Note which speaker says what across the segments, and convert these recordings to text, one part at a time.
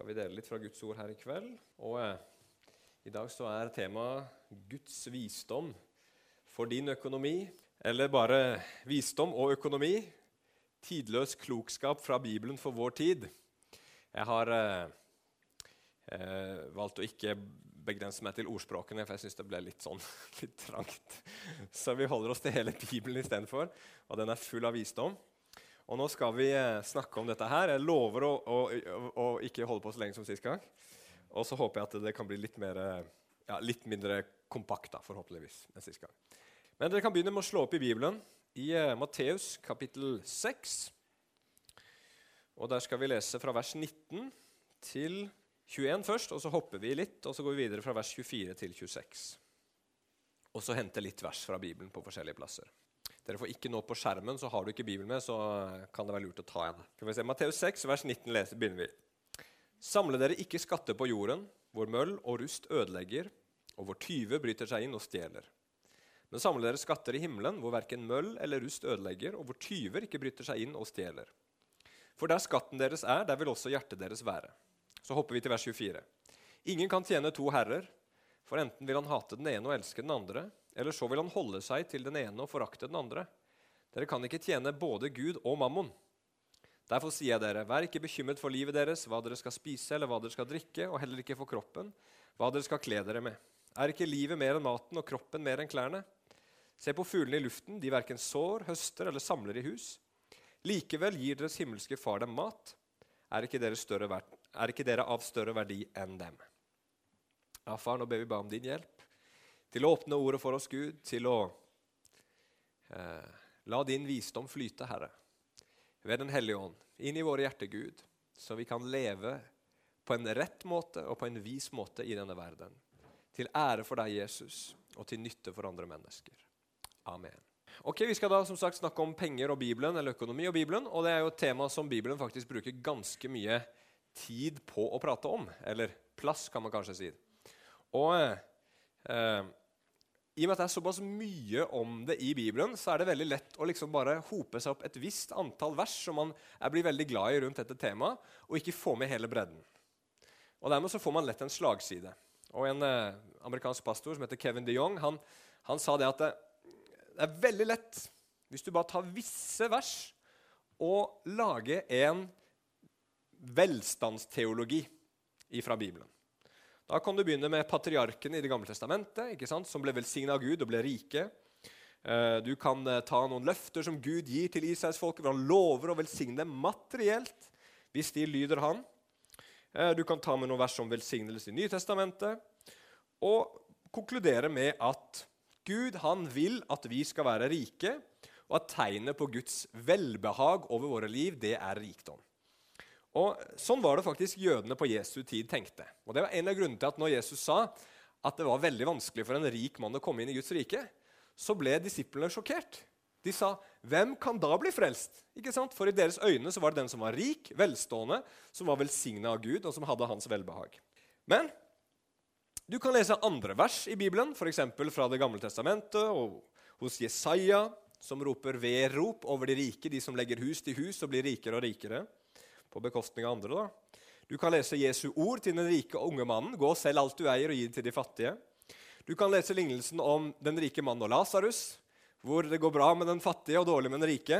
Speaker 1: skal vi dele litt fra Guds ord her i kveld. Og eh, I dag så er temaet Guds visdom for din økonomi. Eller bare visdom og økonomi. Tidløs klokskap fra Bibelen for vår tid. Jeg har eh, eh, valgt å ikke begrense meg til ordspråkene, for jeg syns det ble litt sånn litt trangt. Så vi holder oss til hele Bibelen istedenfor, og den er full av visdom. Og nå skal vi eh, snakke om dette her. Jeg lover å, å, å, ikke holde på så lenge som sist gang. Og så håper jeg at det kan bli litt, mer, ja, litt mindre kompakt, da, forhåpentligvis, enn sist gang. Men dere kan begynne med å slå opp i Bibelen, i uh, Matteus kapittel 6. Og der skal vi lese fra vers 19 til 21 først, og så hopper vi litt, og så går vi videre fra vers 24 til 26. Og så hente litt vers fra Bibelen på forskjellige plasser. Dere får ikke nå på skjermen, så har du ikke Bibelen med, så kan det være lurt å ta en. Skal vi se, Matteus 6, vers 19 leser, begynner vi. Samle dere ikke skatter på jorden, hvor møll og rust ødelegger, og hvor tyve bryter seg inn og stjeler. Men samle dere skatter i himmelen, hvor verken møll eller rust ødelegger, og hvor tyver ikke bryter seg inn og stjeler. For der skatten deres er, der vil også hjertet deres være. Så hopper vi til vers 24. Ingen kan tjene to herrer, for enten vil han hate den ene og elske den andre, eller så vil han holde seg til den ene og forakte den andre. Dere kan ikke tjene både Gud og mammon. Derfor sier jeg dere, vær ikke bekymret for livet deres, hva dere skal spise eller hva dere skal drikke, og heller ikke for kroppen, hva dere skal kle dere med. Er ikke livet mer enn maten og kroppen mer enn klærne? Se på fuglene i luften, de verken sår, høster eller samler i hus. Likevel gir deres himmelske Far dem mat. Er ikke dere, er ikke dere av større verdi enn dem? Ja, far, nå ber vi bare om din hjelp til å åpne ordet for oss, Gud, til å eh, la din visdom flyte, Herre, ved Den hellige ånd, inn i våre hjerter, Gud, så vi kan leve på en rett måte og på en vis måte i denne verden. Til ære for deg, Jesus, og til nytte for andre mennesker. Amen. Ok, Vi skal da som sagt snakke om penger og Bibelen, eller økonomi og Bibelen. Og det er jo et tema som Bibelen faktisk bruker ganske mye tid på å prate om. Eller plass, kan man kanskje si. Og eh, i og med at det er såpass mye om det i Bibelen, så er det veldig lett å liksom bare hope seg opp et visst antall vers som man blir veldig glad i rundt dette temaet, og ikke få med hele bredden. Og Dermed så får man lett en slagside. Og En eh, amerikansk pastor som heter Kevin de Jong, han, han sa det at det, det, er veldig lett, hvis du bare tar visse vers, å lage en velstandsteologi fra Bibelen. Da kan du begynne med patriarkene i Det gamle testamentet, ikke sant, som ble velsigna av Gud og ble rike. Eh, du kan eh, ta noen løfter som Gud gir til Israelsfolket, hvor han lover å velsigne dem materielt hvis de lyder han. Eh, du kan ta med noen vers om velsignelse i Nytestamentet. Og konkludere med at Gud han vil at vi skal være rike, og at tegnet på Guds velbehag over våre liv, det er rikdom. Og Sånn var det faktisk jødene på Jesu tid tenkte. Og Det var en av grunnene til at når Jesus sa at det var veldig vanskelig for en rik mann å komme inn i Guds rike, så ble disiplene sjokkert. De sa, 'Hvem kan da bli frelst?' Ikke sant? For i deres øyne så var det den som var rik, velstående, som var velsigna av Gud, og som hadde hans velbehag. Men du kan lese andre vers i Bibelen, f.eks. fra Det gamle testamentet og hos Jesaja, som roper vedrop over de rike, de som legger hus til hus og blir rikere og rikere på bekostning av andre. da. Du kan lese Jesu ord til den rike unge mannen. Gå og selg alt du eier, og gi det til de fattige. Du kan lese lignelsen om den rike mannen og Lasarus, hvor det går bra med den fattige og dårlig med den rike.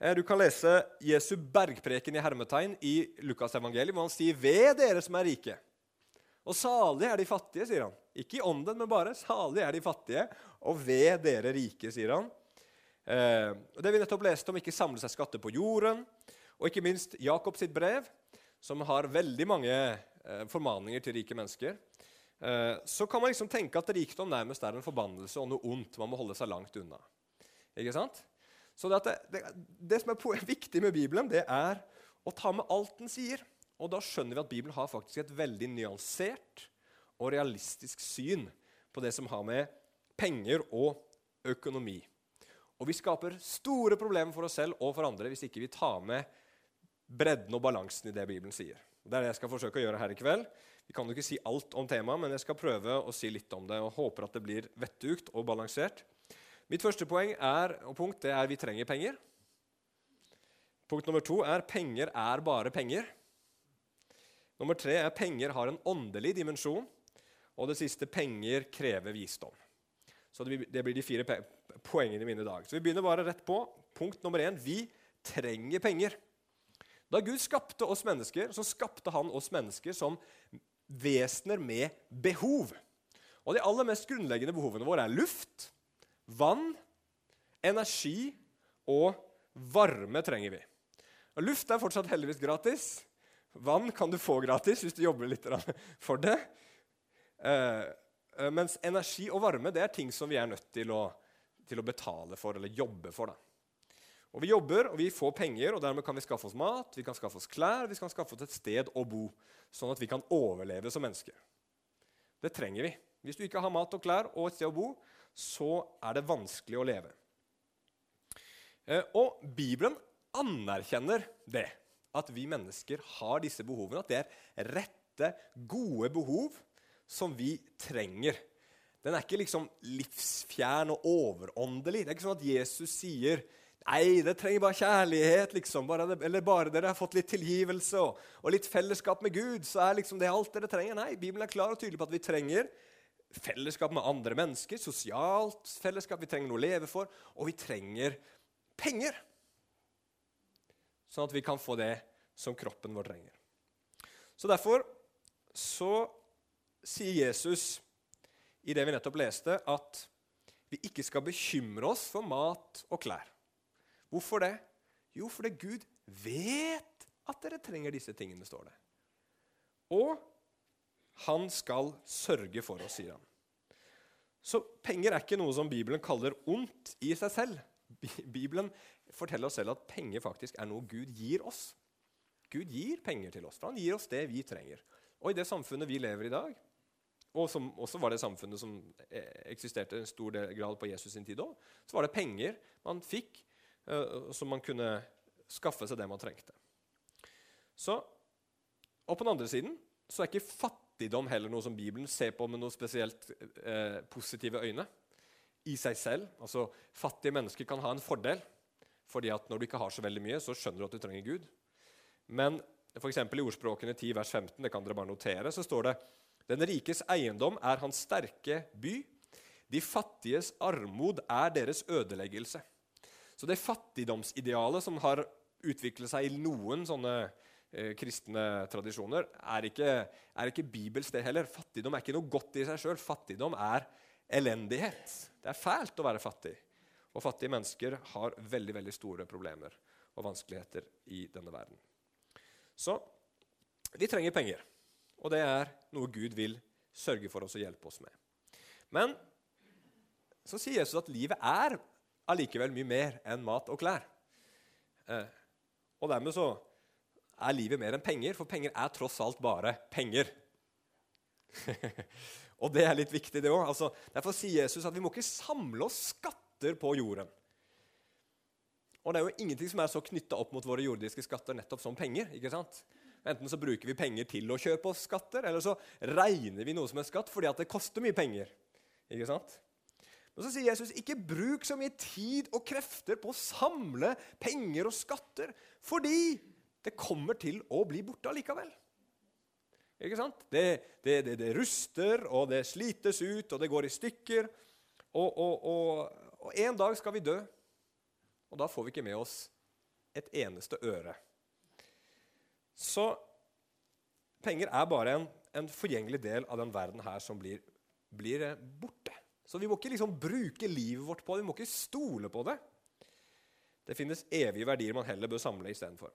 Speaker 1: Eh, du kan lese Jesu bergpreken i hermetegn i Lukas evangeliet, hvor han sier 'Ved dere som er rike'. Og salig er de fattige, sier han. Ikke i ånden, men bare salig er de fattige. Og ved dere rike, sier han. Eh, det vi nettopp leste om ikke samle seg skatter på jorden. Og ikke minst Jakob sitt brev, som har veldig mange eh, formaninger til rike mennesker. Eh, så kan man liksom tenke at rikdom nærmest er en forbannelse og noe ondt. Man må holde seg langt unna. Ikke sant? Så det, det, det som er viktig med Bibelen, det er å ta med alt den sier. Og da skjønner vi at Bibelen har faktisk et veldig nyansert og realistisk syn på det som har med penger og økonomi. Og vi skaper store problemer for oss selv og for andre hvis ikke vi tar med bredden og balansen i det Bibelen sier. Det er det jeg skal forsøke å gjøre her i kveld. Vi kan jo ikke si alt om temaet, men jeg skal prøve å si litt om det. og Håper at det blir vettugt og balansert. Mitt første poeng er, og punkt det er vi trenger penger. Punkt nummer to er penger er bare penger. Nummer tre er penger har en åndelig dimensjon. Og det siste penger krever visdom. Så det blir de fire poengene mine i dag. Så vi begynner bare rett på. Punkt nummer én vi trenger penger. Da Gud skapte oss mennesker, så skapte han oss mennesker som vesener med behov. Og De aller mest grunnleggende behovene våre er luft, vann, energi og varme trenger vi. Og luft er fortsatt heldigvis gratis. Vann kan du få gratis hvis du jobber litt for det. Eh, eh, mens energi og varme det er ting som vi er nødt til å, til å betale for eller jobbe for. da. Og Vi jobber og vi får penger, og dermed kan vi skaffe oss mat, vi kan skaffe oss klær, vi kan skaffe oss et sted å bo, sånn at vi kan overleve som mennesker. Det trenger vi. Hvis du ikke har mat og klær og et sted å bo, så er det vanskelig å leve. Eh, og Bibelen anerkjenner det, at vi mennesker har disse behovene. At det er rette, gode behov som vi trenger. Den er ikke liksom livsfjern og overåndelig. Det er ikke sånn at Jesus sier Nei, det trenger bare kjærlighet, liksom. Bare, eller bare dere har fått litt tilgivelse og, og, litt fellesskap med Gud, så er liksom det alt dere trenger. Nei, Bibelen er klar og tydelig på at vi trenger fellesskap med andre mennesker, sosialt fellesskap, vi trenger noe å leve for, og vi trenger penger. Sånn at vi kan få det som kroppen vår trenger. Så Derfor så sier Jesus i det vi nettopp leste, at vi ikke skal bekymre oss for mat og klær. Hvorfor det? Jo, fordi Gud vet at dere trenger disse tingene, står det. Og han skal sørge for oss, sier han. Så penger er ikke noe som Bibelen kaller ondt i seg selv. Bibelen forteller oss selv at penger faktisk er noe Gud gir oss. Gud gir penger til oss, for han gir oss det vi trenger. Og i det samfunnet vi lever i dag, og som også var det samfunnet som eh, eksisterte en stor grad på Jesus sin tid òg, så var det penger man fikk, så man kunne skaffe seg det man trengte. Så, Og på den andre siden så er ikke fattigdom heller noe som Bibelen ser på med noe spesielt eh, positive øyne i seg selv. Altså, Fattige mennesker kan ha en fordel, fordi at når du ikke har så veldig mye, så skjønner du at du trenger Gud. Men for i ordspråkene 10 vers 15 det kan dere bare notere, så står det den rikes eiendom er hans sterke by. De fattiges armod er deres ødeleggelse. Så det fattigdomsidealet som har utviklet seg i noen sånne eh, kristne tradisjoner, er ikke, er ikke Bibels, det heller. Fattigdom er ikke noe godt i seg sjøl. Fattigdom er elendighet. Det er fælt å være fattig. Og fattige mennesker har veldig, veldig store problemer og vanskeligheter i denne verden. Så vi trenger penger, og det er noe Gud vil sørge for oss å hjelpe oss med. Men så sier Jesus at livet er allikevel mye mer enn mat og klær. Eh, og dermed så er livet mer enn penger, for penger er tross alt bare penger. og det er litt viktig, det òg. Altså, derfor sier Jesus at vi må ikke samle oss skatter på jorden. Og det er jo ingenting som er så knytta opp mot våre jordiske skatter nettopp som penger. ikke sant? Enten så bruker vi penger til å kjøpe oss skatter, eller så regner vi noe som en skatt fordi at det koster mye penger. Ikke sant? Men så sier Jesus ikke bruk så mye tid og krefter på å samle penger og skatter, fordi det kommer til å bli borte allikevel. Ikke sant? Det, det, det, det, ruster, og det slites ut, og det går i stykker. Og, og, og, og, en dag skal vi dø, og da får vi ikke med oss et eneste øre. Så penger er bare en, en forgjengelig del av den verden her som blir, blir borte. Så vi må ikke liksom bruke livet vårt på det, vi må ikke stole på det. Det finnes evige verdier man heller bør samle istedenfor.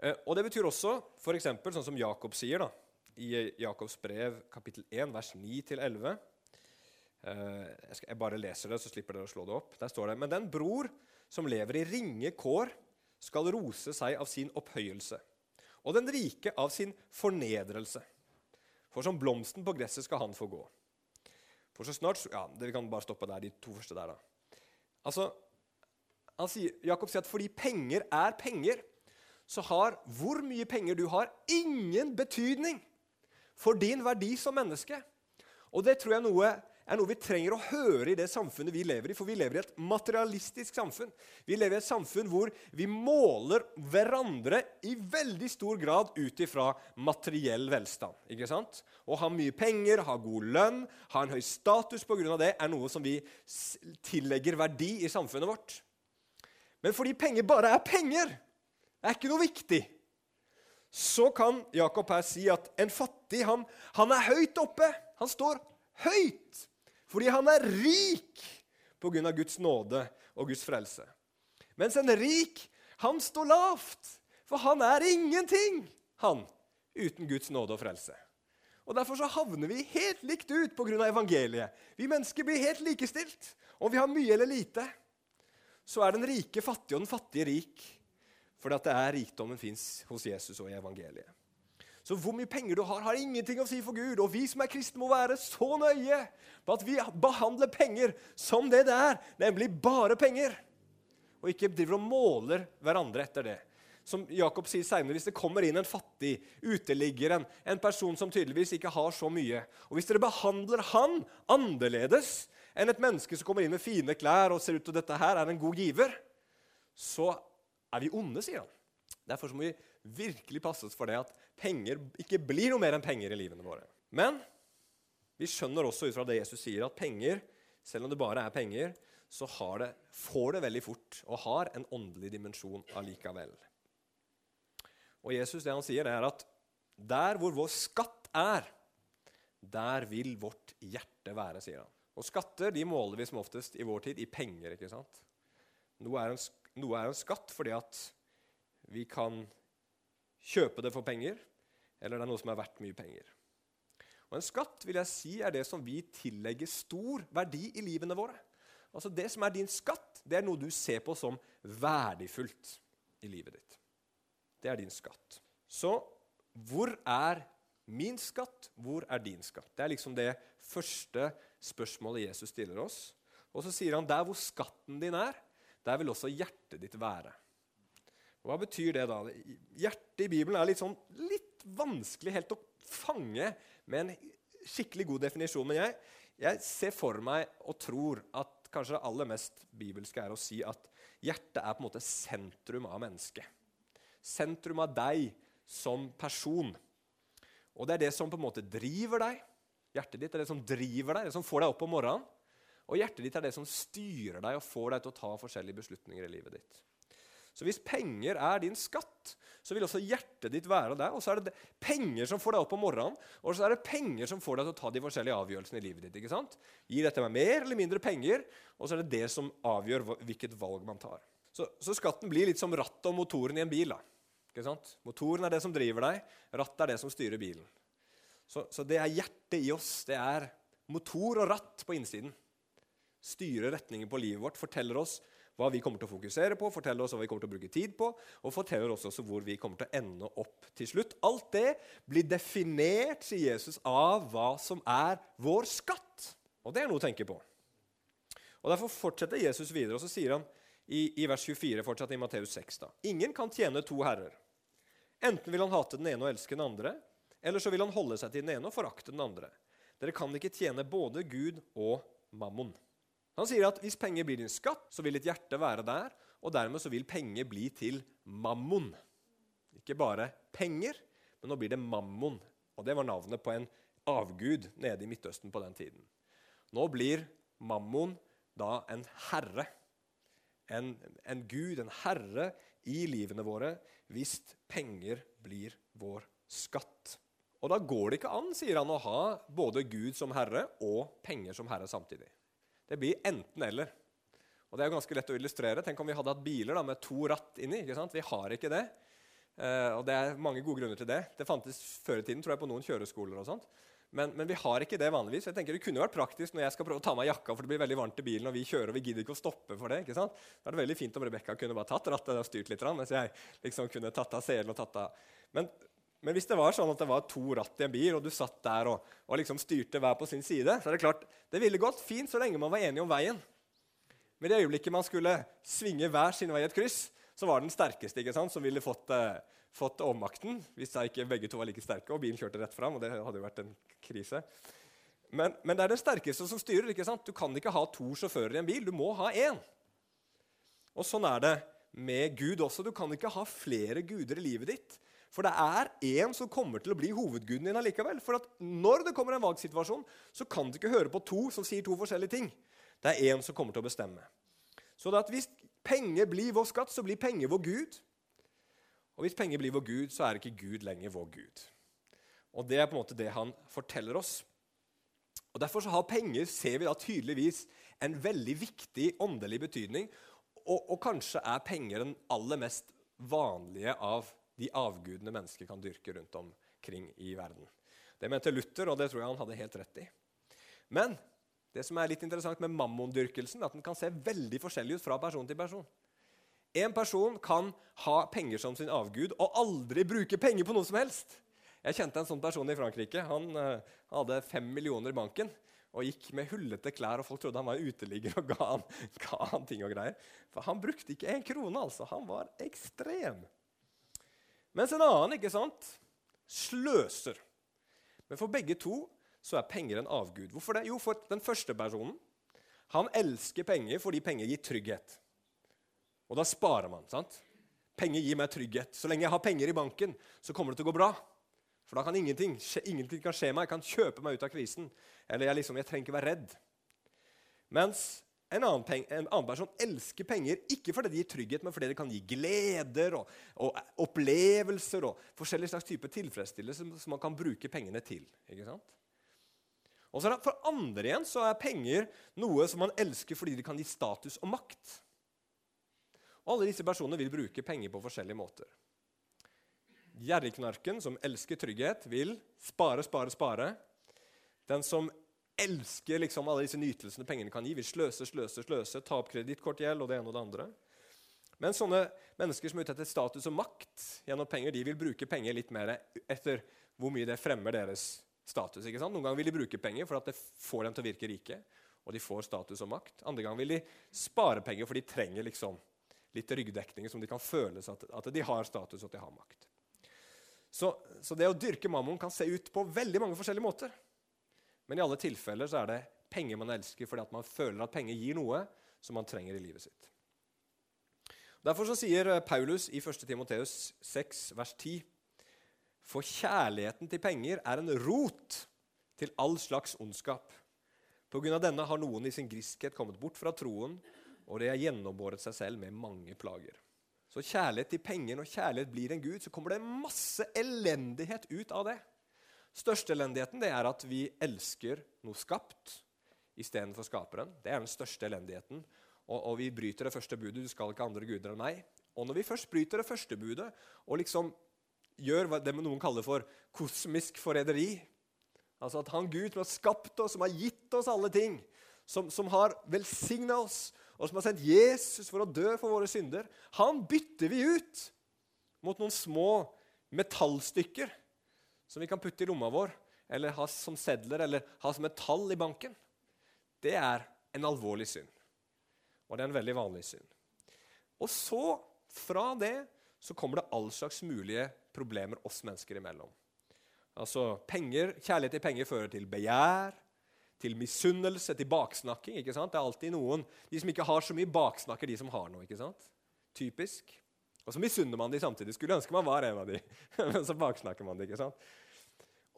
Speaker 1: Eh, og Det betyr også, eksempel, sånn som Jakob sier da, i Jakobs brev kapittel 1, vers 9-11 eh, jeg bare leser det, så slipper dere å slå det opp. Der står det Men den bror som lever i ringe kår, skal rose seg av sin opphøyelse, og den rike av sin fornedrelse. For som blomsten på gresset skal han få gå. For så snart Ja, Vi kan bare stoppe der, de to første der, da. Altså, sier, Jakob sier at fordi penger er penger, så har hvor mye penger du har, ingen betydning for din verdi som menneske. Og det tror jeg er noe er noe vi trenger å høre i det samfunnet vi lever i. For vi lever i et materialistisk samfunn. Vi lever i et samfunn hvor vi måler hverandre i veldig stor grad ut ifra materiell velstand. ikke sant? Å ha mye penger, ha god lønn, ha en høy status pga. det, er noe som vi tillegger verdi i samfunnet vårt. Men fordi penger bare er penger, er ikke noe viktig, så kan Jakob her si at en fattig han, han er høyt oppe. Han står høyt fordi han er rik pga. Guds nåde og Guds frelse. Mens en rik, han står lavt, for han er ingenting, han, uten Guds nåde og frelse. Og Derfor så havner vi helt likt ut pga. evangeliet. Vi mennesker blir helt likestilt. Om vi har mye eller lite, så er den rike fattig og den fattige rik. Fordi at det er rikdommen fins hos Jesus og i evangeliet. Så hvor mye penger du har, har ingenting å si for Gud. Og vi som er kristne, må være så nøye på at vi behandler penger som det det er, nemlig bare penger. Og ikke driver og måler hverandre etter det. Som Jakob sier senere, Hvis det kommer inn en fattig uteligger, en, en person som tydeligvis ikke har så mye, og hvis dere behandler han annerledes enn et menneske som kommer inn med fine klær og ser ut til dette her er en god giver, så er vi onde, sier han. Derfor må vi virkelig passe oss for det at penger ikke blir noe mer enn penger i livene våre. Men vi skjønner også ut fra det Jesus sier, at penger, selv om det bare er penger, så det, får det veldig fort og har en åndelig dimensjon allikevel. Og Jesus det han sier, det er at der hvor vår skatt er, der vil vårt hjerte være, sier han. Og skatter de måler vi som oftest i vår tid i penger. ikke sant? Noe er en, noe er en skatt fordi at vi kan kjøpe det for penger, eller det er noe som er verdt mye penger. Og En skatt vil jeg si, er det som vi tillegger stor verdi i livene våre. Altså Det som er din skatt, det er noe du ser på som verdifullt i livet ditt. Det er din skatt. Så hvor er min skatt? Hvor er din skatt? Det er liksom det første spørsmålet Jesus stiller oss. Og så sier han der hvor skatten din er, der vil også hjertet ditt være. Hva betyr det, da? Hjertet i Bibelen er litt, sånn, litt vanskelig helt å fange med en skikkelig god definisjon. Men jeg, jeg ser for meg og tror at kanskje det aller mest bibelske er å si at hjertet er på en måte sentrum av mennesket. Sentrum av deg som person. Og det er det som på en måte driver deg. Hjertet ditt er det som driver deg, det som får deg opp om morgenen. Og hjertet ditt er det som styrer deg og får deg til å ta forskjellige beslutninger i livet ditt. Så hvis penger er din skatt, så vil også hjertet ditt være der. Og så er det penger som får deg opp om morgenen, og så er det penger som får deg til å ta de forskjellige avgjørelsene i livet ditt. ikke sant? Gir dette meg mer eller mindre penger, og så er det det som avgjør hvilket valg man tar. Så, så skatten blir litt som rattet og motoren i en bil. da. Ikke sant? Motoren er det som driver deg, rattet er det som styrer bilen. Så, så det er hjertet i oss. Det er motor og ratt på innsiden. Styrer retningen på livet vårt, forteller oss hva vi kommer til å fokusere på, forteller oss hva vi kommer til å bruke tid på, og forteller oss også hvor vi kommer til å ende opp til slutt. Alt det blir definert, sier Jesus, av hva som er vår skatt. Og det er noe å tenke på. Og Derfor fortsetter Jesus videre, og så sier han i, i vers 24 fortsatt i Matteus 6 da, Ingen kan tjene to herrer. Enten vil han hate den ene og elske den andre, eller så vil han holde seg til den ene og forakte den andre. Dere kan ikke tjene både Gud og mammon. Han sier at hvis penger blir din skatt, så vil ditt hjerte være der, og dermed så vil penger bli til mammon. Ikke bare penger, men nå blir det mammon. Og det var navnet på en avgud nede i Midtøsten på den tiden. Nå blir mammon da en herre. En, en gud, en herre i livene våre, hvis penger blir vår skatt. Og da går det ikke an, sier han, å ha både Gud som herre og penger som herre samtidig. Det blir enten-eller. Og Det er ganske lett å illustrere. Tenk om vi hadde hatt biler da, med to ratt inni. ikke sant? Vi har ikke det. Uh, og Det er mange gode grunner til det. Det fantes før i tiden tror jeg, på noen kjøreskoler. og sånt. Men, men, vi har ikke det vanligvis. Jeg tenker Det kunne vært praktisk når jeg skal prøve å ta meg jakka, for det blir veldig varmt i bilen, og vi kjører, og vi gidder ikke å stoppe for det. ikke sant? Da er det veldig fint om Rebekka kunne bare tatt rattet og styrt litt, mens jeg liksom kunne tatt av selen og tatt av Men men hvis det var sånn at det var to ratt i en bil, og du satt der og, og liksom styrte hver på sin side, så er det klart, det ville gått fint så lenge man var enige om veien. Men i det øyeblikket man skulle svinge hver sin vei i et kryss, så var den sterkeste ikke sant, som ville fått, eh, fått ommakten. Hvis da ikke begge to var like sterke, og bilen kjørte rett fram. og det hadde jo vært en krise. Men, men, det er den sterkeste som styrer. ikke sant? Du kan ikke ha to sjåfører i en bil. Du må ha én. Og sånn er det med Gud også. Du kan ikke ha flere guder i livet ditt. For det er én som kommer til å bli hovedguden din allikevel. For når det kommer en valgsituasjon, så kan du ikke høre på to som sier to forskjellige ting. Det er én som kommer til å bestemme. Så hvis penger blir vår skatt, så blir penger vår Gud. Og hvis penger blir vår Gud, så er ikke Gud lenger vår Gud. Og det er på en måte det han forteller oss. Og Derfor så har penger ser vi da tydeligvis en veldig viktig åndelig betydning. Og, og, kanskje er penger den aller mest vanlige av de avgudene mennesker kan dyrke rundt omkring i verden. Det mente Luther, og det tror jeg han hadde helt rett i. Men det som er litt interessant med mammondyrkelsen, er at den kan se veldig forskjellig ut fra person til person. En person kan ha penger som sin avgud og aldri bruke penger på noe som helst. Jeg kjente en sånn person i Frankrike. Han uh, hadde fem millioner i banken og gikk med hullete klær, og folk trodde han var uteligger og ga han, ga han ting og greier. For han brukte ikke en krone, altså. Han var ekstrem. Mens en annen ikke sant, sløser. Men for begge to så er penger en avgud. Hvorfor det? Jo, for den første personen han elsker penger fordi penger gir trygghet. Og da sparer man. sant? Penger gir meg trygghet. Så lenge jeg har penger i banken, så kommer det til å gå bra. For da kan ingenting, ingenting kan skje meg. Jeg kan kjøpe meg ut av krisen. Eller jeg, liksom, jeg trenger ikke være redd. Mens en annen, peng, en annen, person elsker penger ikke fordi det gir trygghet, men fordi det kan gi gleder og, og opplevelser og forskjellige slags typer tilfredsstillelse som man kan bruke pengene til. ikke sant? Og så For andre igjen så er penger noe som man elsker fordi det kan gi status og makt. Og Alle disse personene vil bruke penger på forskjellige måter. Gjerrigknarken, som elsker trygghet, vil spare, spare, spare. Den som elsker liksom alle disse nytelsene pengene kan gi, vil sløse, sløse, sløse, ta opp kredittkortgjeld og det ene og det andre. Men sånne mennesker som er ute etter status og makt gjennom penger, de vil bruke penger litt mer etter hvor mye det fremmer deres status. ikke sant? Noen ganger vil de bruke penger for at det får dem til å virke rike, og de får status og makt. Andre ganger vil de spare penger for de trenger liksom litt ryggdekning, som de kan føle at, at de har status og at de har makt. Så, så, det å dyrke mammon kan se ut på veldig mange forskjellige måter. Men i alle tilfeller så er det penger man elsker fordi at man føler at penger gir noe som man trenger i livet sitt. Derfor så sier eh, Paulus i 1. Timoteus 6, vers 10.: For kjærligheten til penger er en rot til all slags ondskap. På grunn av denne har noen i sin griskhet kommet bort fra troen, og de har gjennombåret seg selv med mange plager. Så kjærlighet til penger, når kjærlighet blir en gud, så kommer det masse elendighet ut av det. Største elendigheten det er at vi elsker noe skapt istedenfor skaperen. Det er den største elendigheten. Og, og, vi bryter det første budet. Du skal ikke ha andre guder enn meg. Og når vi først bryter det første budet og liksom gjør det noen kaller for kosmisk forræderi Altså at han Gud som har skapt oss, som har gitt oss alle ting, som, som har velsigna oss, og som har sendt Jesus for å dø for våre synder, han bytter vi ut mot noen små metallstykker som vi kan putte i lomma vår, eller ha som sedler, eller ha som et tall i banken. Det er en alvorlig synd. Og det er en veldig vanlig synd. Og så, fra det, så kommer det all slags mulige problemer oss mennesker imellom. Altså, penger, Kjærlighet til penger fører til begjær, til misunnelse, til baksnakking. ikke sant? Det er alltid noen De som ikke har så mye, baksnakker de som har noe. ikke sant? Typisk. Og så misunner man de samtidig. Skulle ønske man var en av de. Men så baksnakker man de, ikke sant?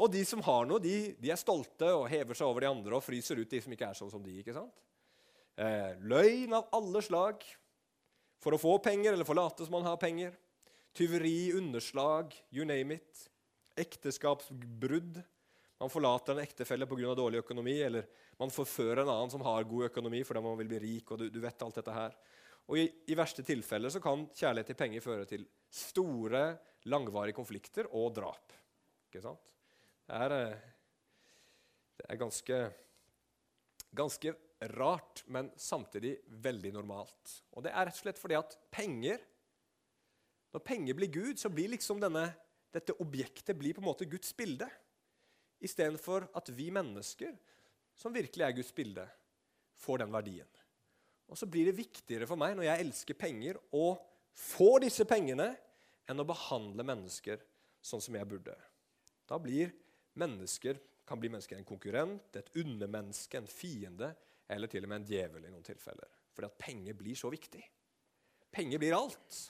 Speaker 1: Og de som har noe, de, de, er stolte og hever seg over de andre og fryser ut de som ikke er sånn som de. ikke sant? Eh, løgn av alle slag for å få penger eller forlate som man har penger. Tyveri, underslag, you name it. Ekteskapsbrudd. Man forlater en ektefelle pga. dårlig økonomi, eller man forfører en annen som har god økonomi fordi man vil bli rik. og du, du vet alt dette her. Og i, i, verste tilfeller så kan kjærlighet til penger føre til store, langvarige konflikter og drap. Ikke sant? Er, det er ganske, ganske rart, men samtidig veldig normalt. Og det er rett og slett fordi at penger Når penger blir Gud, så blir liksom denne, dette objektet blir på en måte Guds bilde istedenfor at vi mennesker, som virkelig er Guds bilde, får den verdien. Og så blir det viktigere for meg når jeg elsker penger, å få disse pengene enn å behandle mennesker sånn som jeg burde. Da blir mennesker kan bli mennesker en konkurrent, et undermenneske, en fiende eller til og med en djevel i noen tilfeller. Fordi at penger blir så viktig. Penger blir alt.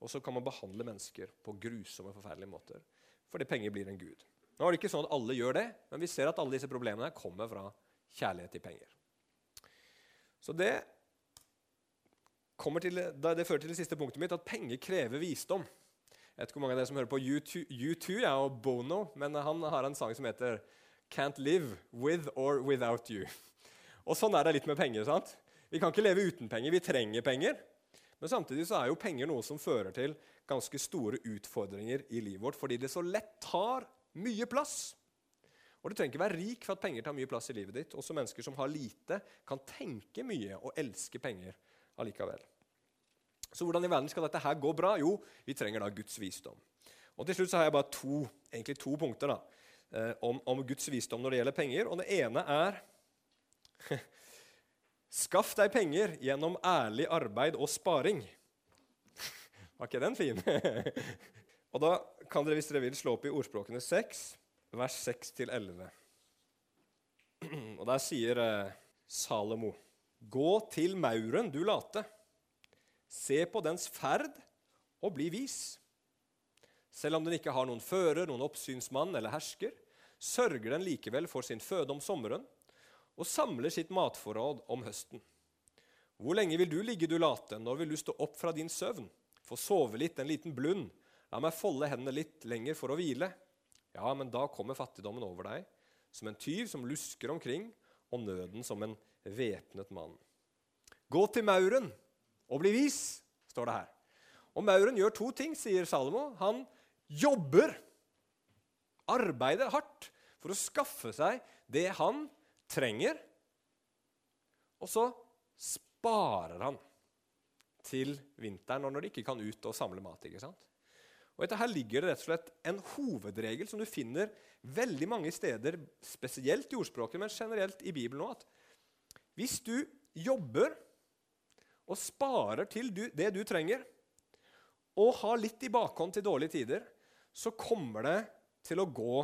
Speaker 1: Og så kan man behandle mennesker på grusomme, forferdelige måter fordi penger blir en gud. Nå er det ikke sånn at alle gjør det, men vi ser at alle disse problemene kommer fra kjærlighet til penger. Så det, til, det fører til det siste punktet mitt, at penger krever visdom. Jeg vet ikke hvor mange av dere som hører på U2, U2 ja, og Bono, men han har en sang som heter 'Can't Live With or Without You'. Og sånn er det litt med penger. sant? Vi kan ikke leve uten penger. Vi trenger penger. Men samtidig så er jo penger noe som fører til ganske store utfordringer i livet vårt, fordi det så lett tar mye plass. Og Du trenger ikke være rik for at penger tar mye plass i livet ditt. Også mennesker som har lite, kan tenke mye og elske penger allikevel. Så hvordan i verden skal dette her gå bra? Jo, vi trenger da Guds visdom. Og Til slutt så har jeg bare to, egentlig to punkter da, eh, om, om Guds visdom når det gjelder penger. Og Det ene er Skaff deg penger gjennom ærlig arbeid og sparing. Var ikke den fin? og da kan dere, hvis dere vil, slå opp i ordspråkene 6, vers 6-11. Og der sier eh, Salomo.: Gå til mauren, du late. Se på dens ferd og bli vis. Selv om den ikke har noen fører, noen oppsynsmann eller hersker, sørger den likevel for sin føde om sommeren og samler sitt matforråd om høsten. Hvor lenge vil du ligge, du late? Når vil du stå opp fra din søvn? Få sove litt, en liten blund. La meg folde hendene litt lenger for å hvile. Ja, men da kommer fattigdommen over deg, som en tyv som lusker omkring, og nøden som en væpnet mann. Gå til mauren og bli vis, står det her. Og mauren gjør to ting, sier Salomo. Han jobber, arbeider hardt, for å skaffe seg det han trenger. Og så sparer han til vinteren og når de ikke kan ut og samle mat. ikke sant? Og etter Her ligger det rett og slett en hovedregel som du finner veldig mange steder, spesielt i ordspråket, men generelt i Bibelen òg. Hvis du jobber og sparer til du, det du trenger, og har litt i bakhånd til dårlige tider, så kommer det til å gå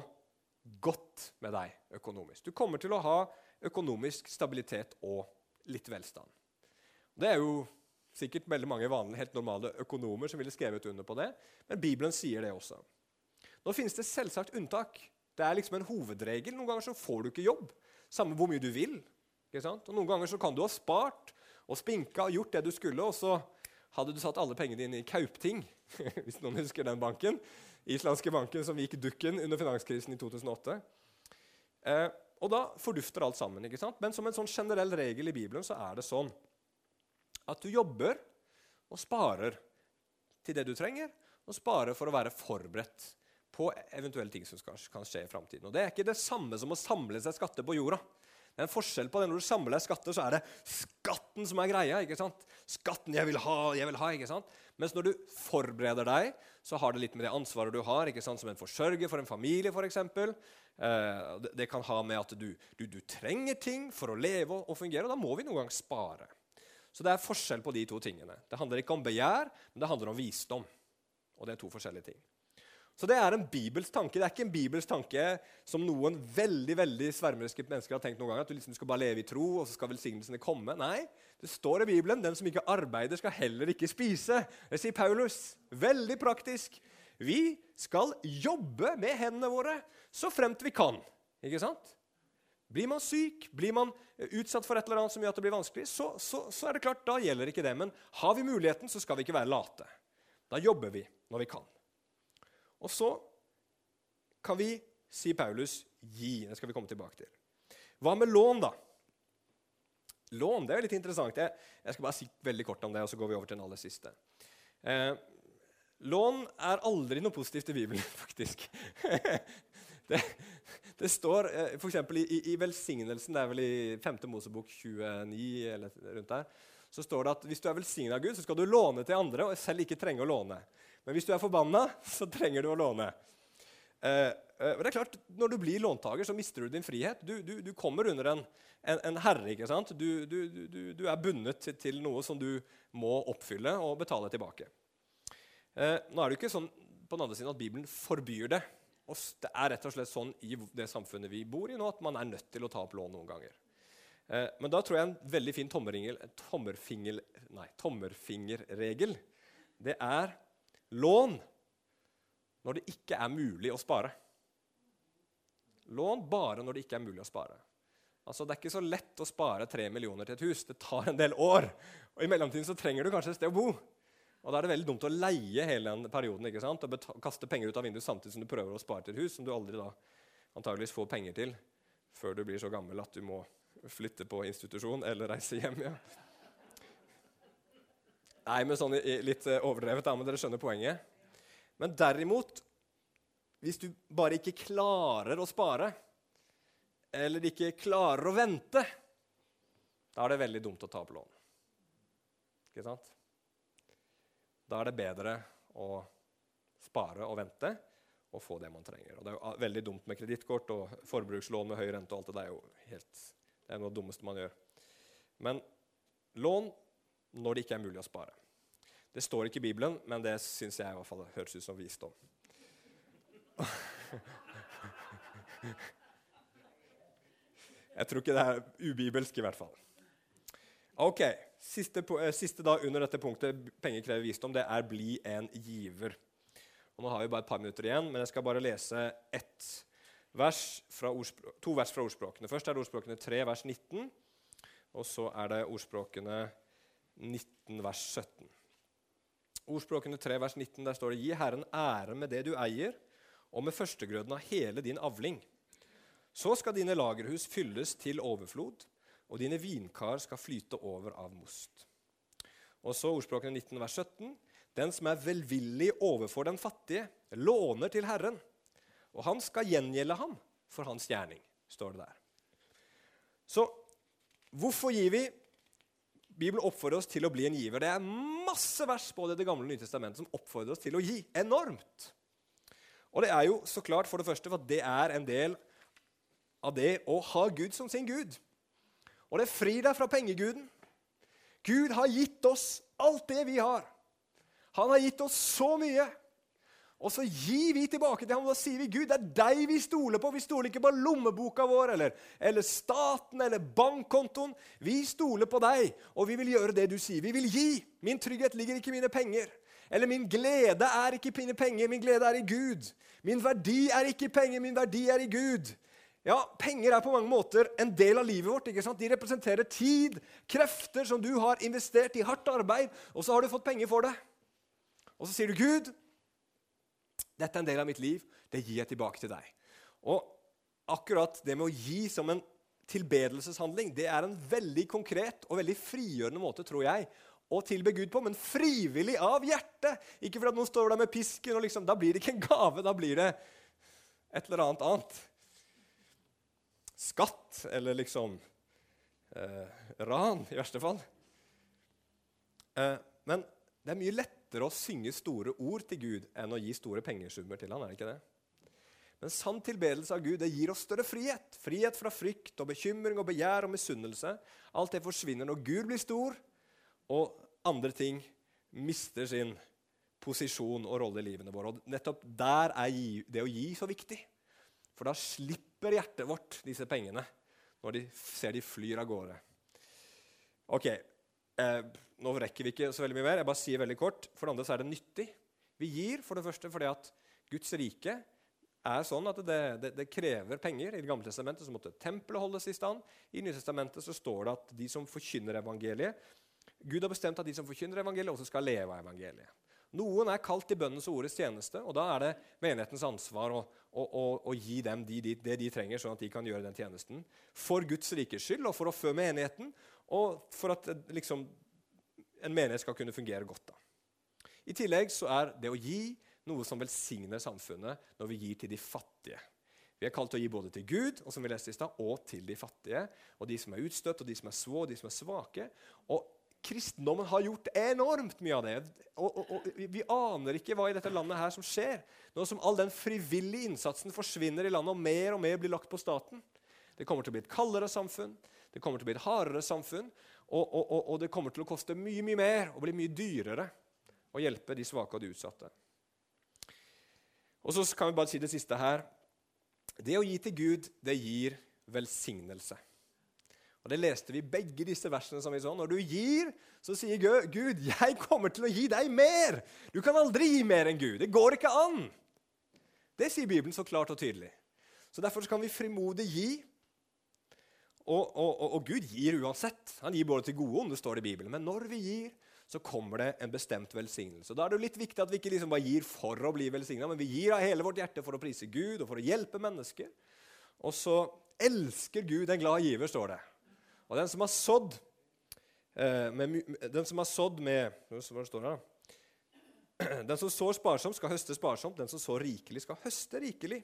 Speaker 1: godt med deg økonomisk. Du kommer til å ha økonomisk stabilitet og litt velstand. Det er jo sikkert veldig mange vanlige, helt normale økonomer som ville skrevet under på det, men Bibelen sier det også. Nå finnes det selvsagt unntak. Det er liksom en hovedregel. Noen ganger så får du ikke jobb, samme hvor mye du vil. Og Noen ganger så kan du ha spart og spinka og gjort det du skulle, og så hadde du satt alle pengene dine i Kaupting, hvis noen husker den banken, islandske banken som gikk dukken under finanskrisen i 2008. Eh, og da fordufter alt sammen. ikke sant? Men som en sånn generell regel i Bibelen så er det sånn at du jobber og sparer til det du trenger, og sparer for å være forberedt på eventuelle ting som skal, kan skje i framtiden. Det er ikke det samme som å samle seg skatter på jorda. Det er en forskjell på det. Når du samler skatter, så er det skatten som er greia. ikke sant? Skatten jeg vil ha, jeg vil ha. ikke sant? Mens når du forbereder deg, så har det litt med det ansvaret du har ikke sant? som en forsørger for en familie, f.eks. Eh, det, kan ha med at du, du, du, trenger ting for å leve og fungere, og da må vi noen gang spare. Så det er forskjell på de to tingene. Det handler ikke om begjær, men det handler om visdom. Og det er to forskjellige ting. Så det er en bibelsk tanke. Det er ikke en bibelsk tanke som noen veldig veldig svermeriske mennesker har tenkt noen gang, at du liksom skal bare leve i tro, og så skal velsignelsene komme. Nei, det står i Bibelen den som ikke arbeider, skal heller ikke spise. Det sier Paulus. Veldig praktisk. Vi skal jobbe med hendene våre så fremt vi kan. Ikke sant? Blir man syk, blir man utsatt for et eller annet som gjør at det blir vanskelig, så, så, så, er det klart, da gjelder ikke det. Men har vi muligheten, så skal vi ikke være late. Da jobber vi når vi kan. Og så kan vi, sier Paulus, gi. Det skal vi komme tilbake til. Hva med lån, da? Lån det er litt interessant. Jeg, jeg, skal bare si veldig kort om det, og så går vi over til den aller siste. Eh, lån er aldri noe positivt i Bibelen, faktisk. det, det, står eh, f.eks. I, i, velsignelsen, det er vel i 5. Mosebok 29 eller rundt der, så står det at hvis du er velsigna av Gud, så skal du låne til andre og selv ikke trenge å låne. Men hvis du er forbanna, så trenger du å låne. Eh, eh, det er klart, Når du blir låntaker, så mister du din frihet. Du, du, du kommer under en, en, en, herre. ikke sant? Du, du er bundet til, noe som du må oppfylle og betale tilbake. Eh, nå er det ikke sånn på den andre siden at Bibelen forbyr det. Og det er rett og slett sånn i det samfunnet vi bor i nå, at man er nødt til å ta opp lån noen ganger. Eh, men da tror jeg en veldig fin tommerfinger, tommerfingerregel det er lån når det ikke er mulig å spare. Lån bare når det ikke er mulig å spare. Altså, Det er ikke så lett å spare tre millioner til et hus. Det tar en del år. Og I mellomtiden så trenger du kanskje et sted å bo. Og Da er det veldig dumt å leie hele den perioden ikke sant? og kaste penger ut av vinduet samtidig som du prøver å spare til et hus som du aldri da antageligvis får penger til før du blir så gammel at du må flytte på institusjon eller reise hjem. ja. Nei, men sånn litt eh, overdrevet, da, men dere skjønner poenget. Men derimot, hvis du bare ikke klarer å spare, eller ikke klarer å vente, da er det veldig dumt å ta opp lån. Ikke sant? Da er det bedre å spare og vente og få det man trenger. Og Det er jo veldig dumt med kredittkort og forbrukslån med høy rente. og alt Det det er jo helt, det er noe av det dummeste man gjør. Men lån når det ikke er mulig å spare. Det står ikke i Bibelen, men det syns jeg i hvert fall høres ut som visdom. Jeg tror ikke det er ubibelsk, i hvert fall. Ok, Siste, eh, siste da under dette punktet penger krever visdom, det er 'bli en giver'. Og Nå har vi bare et par minutter igjen, men jeg skal bare lese ett vers to vers fra ordspråkene. Først er det ordspråkene 3, vers 19. Og så er det ordspråkene 19, vers 17. Ordspråkene 3, vers 19, der står det Gi Herren ære med det du eier, og med førstegrøden av hele din avling. Så skal dine lagerhus fylles til overflod, og dine vinkar skal flyte over av most. Og så ordspråkene 19, vers 17. Den som er velvillig overfor den fattige, låner til Herren, og han skal gjengjelde ham for hans gjerning, står det der. Så hvorfor gir vi? Bibelen oppfordrer oss til å bli en giver. Det er masse vers både i Det gamle og Nye testamentet som oppfordrer oss til å gi. Enormt. Og det er jo så klart for det første for at det er en del av det å ha Gud som sin Gud. Og det frir deg fra pengeguden. Gud har gitt oss alt det vi har. Han har gitt oss så mye. Og så gir vi tilbake til ham da sier vi, Gud, det er deg vi stoler på. Vi stoler ikke på lommeboka vår eller, eller staten eller bankkontoen. Vi stoler på deg, og vi vil gjøre det du sier. Vi vil gi. Min trygghet ligger ikke i mine penger. Eller min glede er ikke i mine penger, min glede er i Gud. Min verdi er ikke i penger, min verdi er i Gud. Ja, Penger er på mange måter en del av livet vårt. ikke sant? De representerer tid, krefter som du har investert i hardt arbeid, og så har du fått penger for det. Og så sier du, 'Gud, dette er en del av mitt liv. Det gir jeg tilbake til deg.' Og akkurat det med å gi som en tilbedelseshandling, det er en veldig konkret og veldig frigjørende måte, tror jeg, å tilbe Gud på, men frivillig av hjertet. Ikke fordi noen står der med pisken, og liksom, da blir det ikke en gave, da blir det et eller annet annet skatt eller liksom eh, ran, i verste fall. Eh, men det er mye lettere å synge store ord til Gud enn å gi store pengesummer til han, er det ikke det? Men sann tilbedelse av Gud det gir oss større frihet. Frihet fra frykt og bekymring og begjær og misunnelse. Alt det forsvinner når Gud blir stor, og andre ting mister sin posisjon og rolle i livene våre. Og nettopp der er det å gi så viktig. For da slipper hjertet vårt disse pengene når de ser de flyr av gårde. Ok, eh, Nå rekker vi ikke så veldig mye mer. Jeg bare sier veldig kort. For det andre så er det nyttig. Vi gir for det første fordi at Guds rike er sånn at det, det, det krever penger. I Det gamle testamentet så måtte tempelet holdes i stand. I Nytestamentet så står det at de som forkynner evangeliet Gud har bestemt at de som forkynner evangeliet, også skal leve av evangeliet. Noen er kalt til bønnens og ordets tjeneste, og da er det menighetens ansvar å, å, å, å gi dem de, de, det de trenger, sånn at de kan gjøre den tjenesten. For Guds rikes skyld, og for å fø menigheten, og for at liksom, en menighet skal kunne fungere godt. Da. I tillegg så er det å gi noe som velsigner samfunnet når vi gir til de fattige. Vi er kalt til å gi både til Gud og som vi leste i sted, og til de fattige. Og de som er utstøtt, og de som er svå, og de som er svake. Og kristendommen har gjort enormt mye av det. Og, og, og, Vi aner ikke hva i dette landet her som skjer. Nå som all den frivillige innsatsen forsvinner i landet, og mer og mer blir lagt på staten. Det kommer til å bli et kaldere samfunn, det kommer til å bli et hardere samfunn. Og, og det kommer til å koste mye mye mer og bli mye dyrere å hjelpe de svake og de utsatte. Og så kan vi bare si det siste her. Det å gi til Gud, det gir velsignelse. Og Det leste vi begge disse versene. som vi så. Når du gir, så sier Gud, 'Jeg kommer til å gi deg mer'. Du kan aldri gi mer enn Gud. Det går ikke an. Det sier Bibelen så klart og tydelig. Så Derfor kan vi frimodig gi. Og, og, og, og, Gud gir uansett. Han gir både til gode og onde, står det i Bibelen. Men når vi gir, så kommer det en bestemt velsignelse. Da er det jo litt viktig at vi ikke liksom bare gir for å bli velsigna, men vi gir av hele vårt hjerte for å prise Gud og for å hjelpe mennesker. Og så elsker Gud en glad giver, står det. Og den som har sådd eh, med, Den som har sådd med Hva står det? Den som sår sparsomt, skal høste sparsomt. Den som sår rikelig, skal høste rikelig.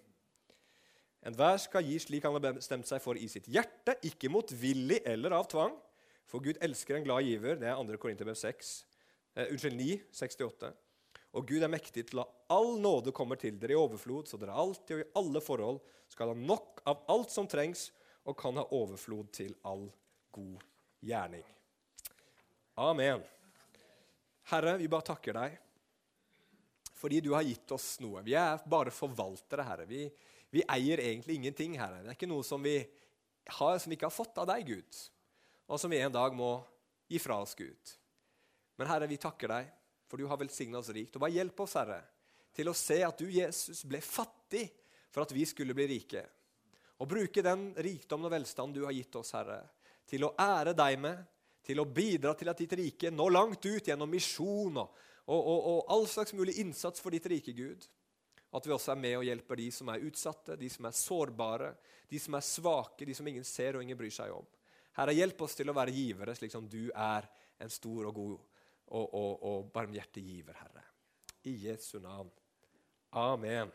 Speaker 1: Enhver skal gi slik han har bestemt seg for i sitt hjerte, ikke motvillig eller av tvang. For Gud elsker en glad giver. Det er 2. Korinterbrev 6. Eh, unnskyld, 9, 68. Og Gud er mektig til å la all nåde komme til dere i overflod, så dere alltid og i alle forhold skal ha nok av alt som trengs, og kan ha overflod til all god gjerning. Amen. Herre, vi bare takker deg fordi du har gitt oss noe. Vi er bare forvaltere, Herre. Vi, vi eier egentlig ingenting, Herre. Det er ikke noe som vi har som vi ikke har fått av deg, Gud, og som vi en dag må gi fra oss, Gud. Men Herre, vi takker deg, for du har velsigna oss rikt. Og bare hjelp oss, Herre, til å se at du, Jesus, ble fattig for at vi skulle bli rike. Og bruke den rikdommen og velstand du har gitt oss, Herre, til å ære deg med, til å bidra til at ditt rike når langt ut gjennom misjon og, og, og, og, all slags mulig innsats for ditt rike, Gud. At vi også er med og hjelper de som er utsatte, de som er sårbare, de som er svake, de som ingen ser og ingen bryr seg om. Herre, hjelp oss til å være givere, slik som du er en stor og god og, og, og barmhjertig giver, Herre. I Jesu navn. Amen.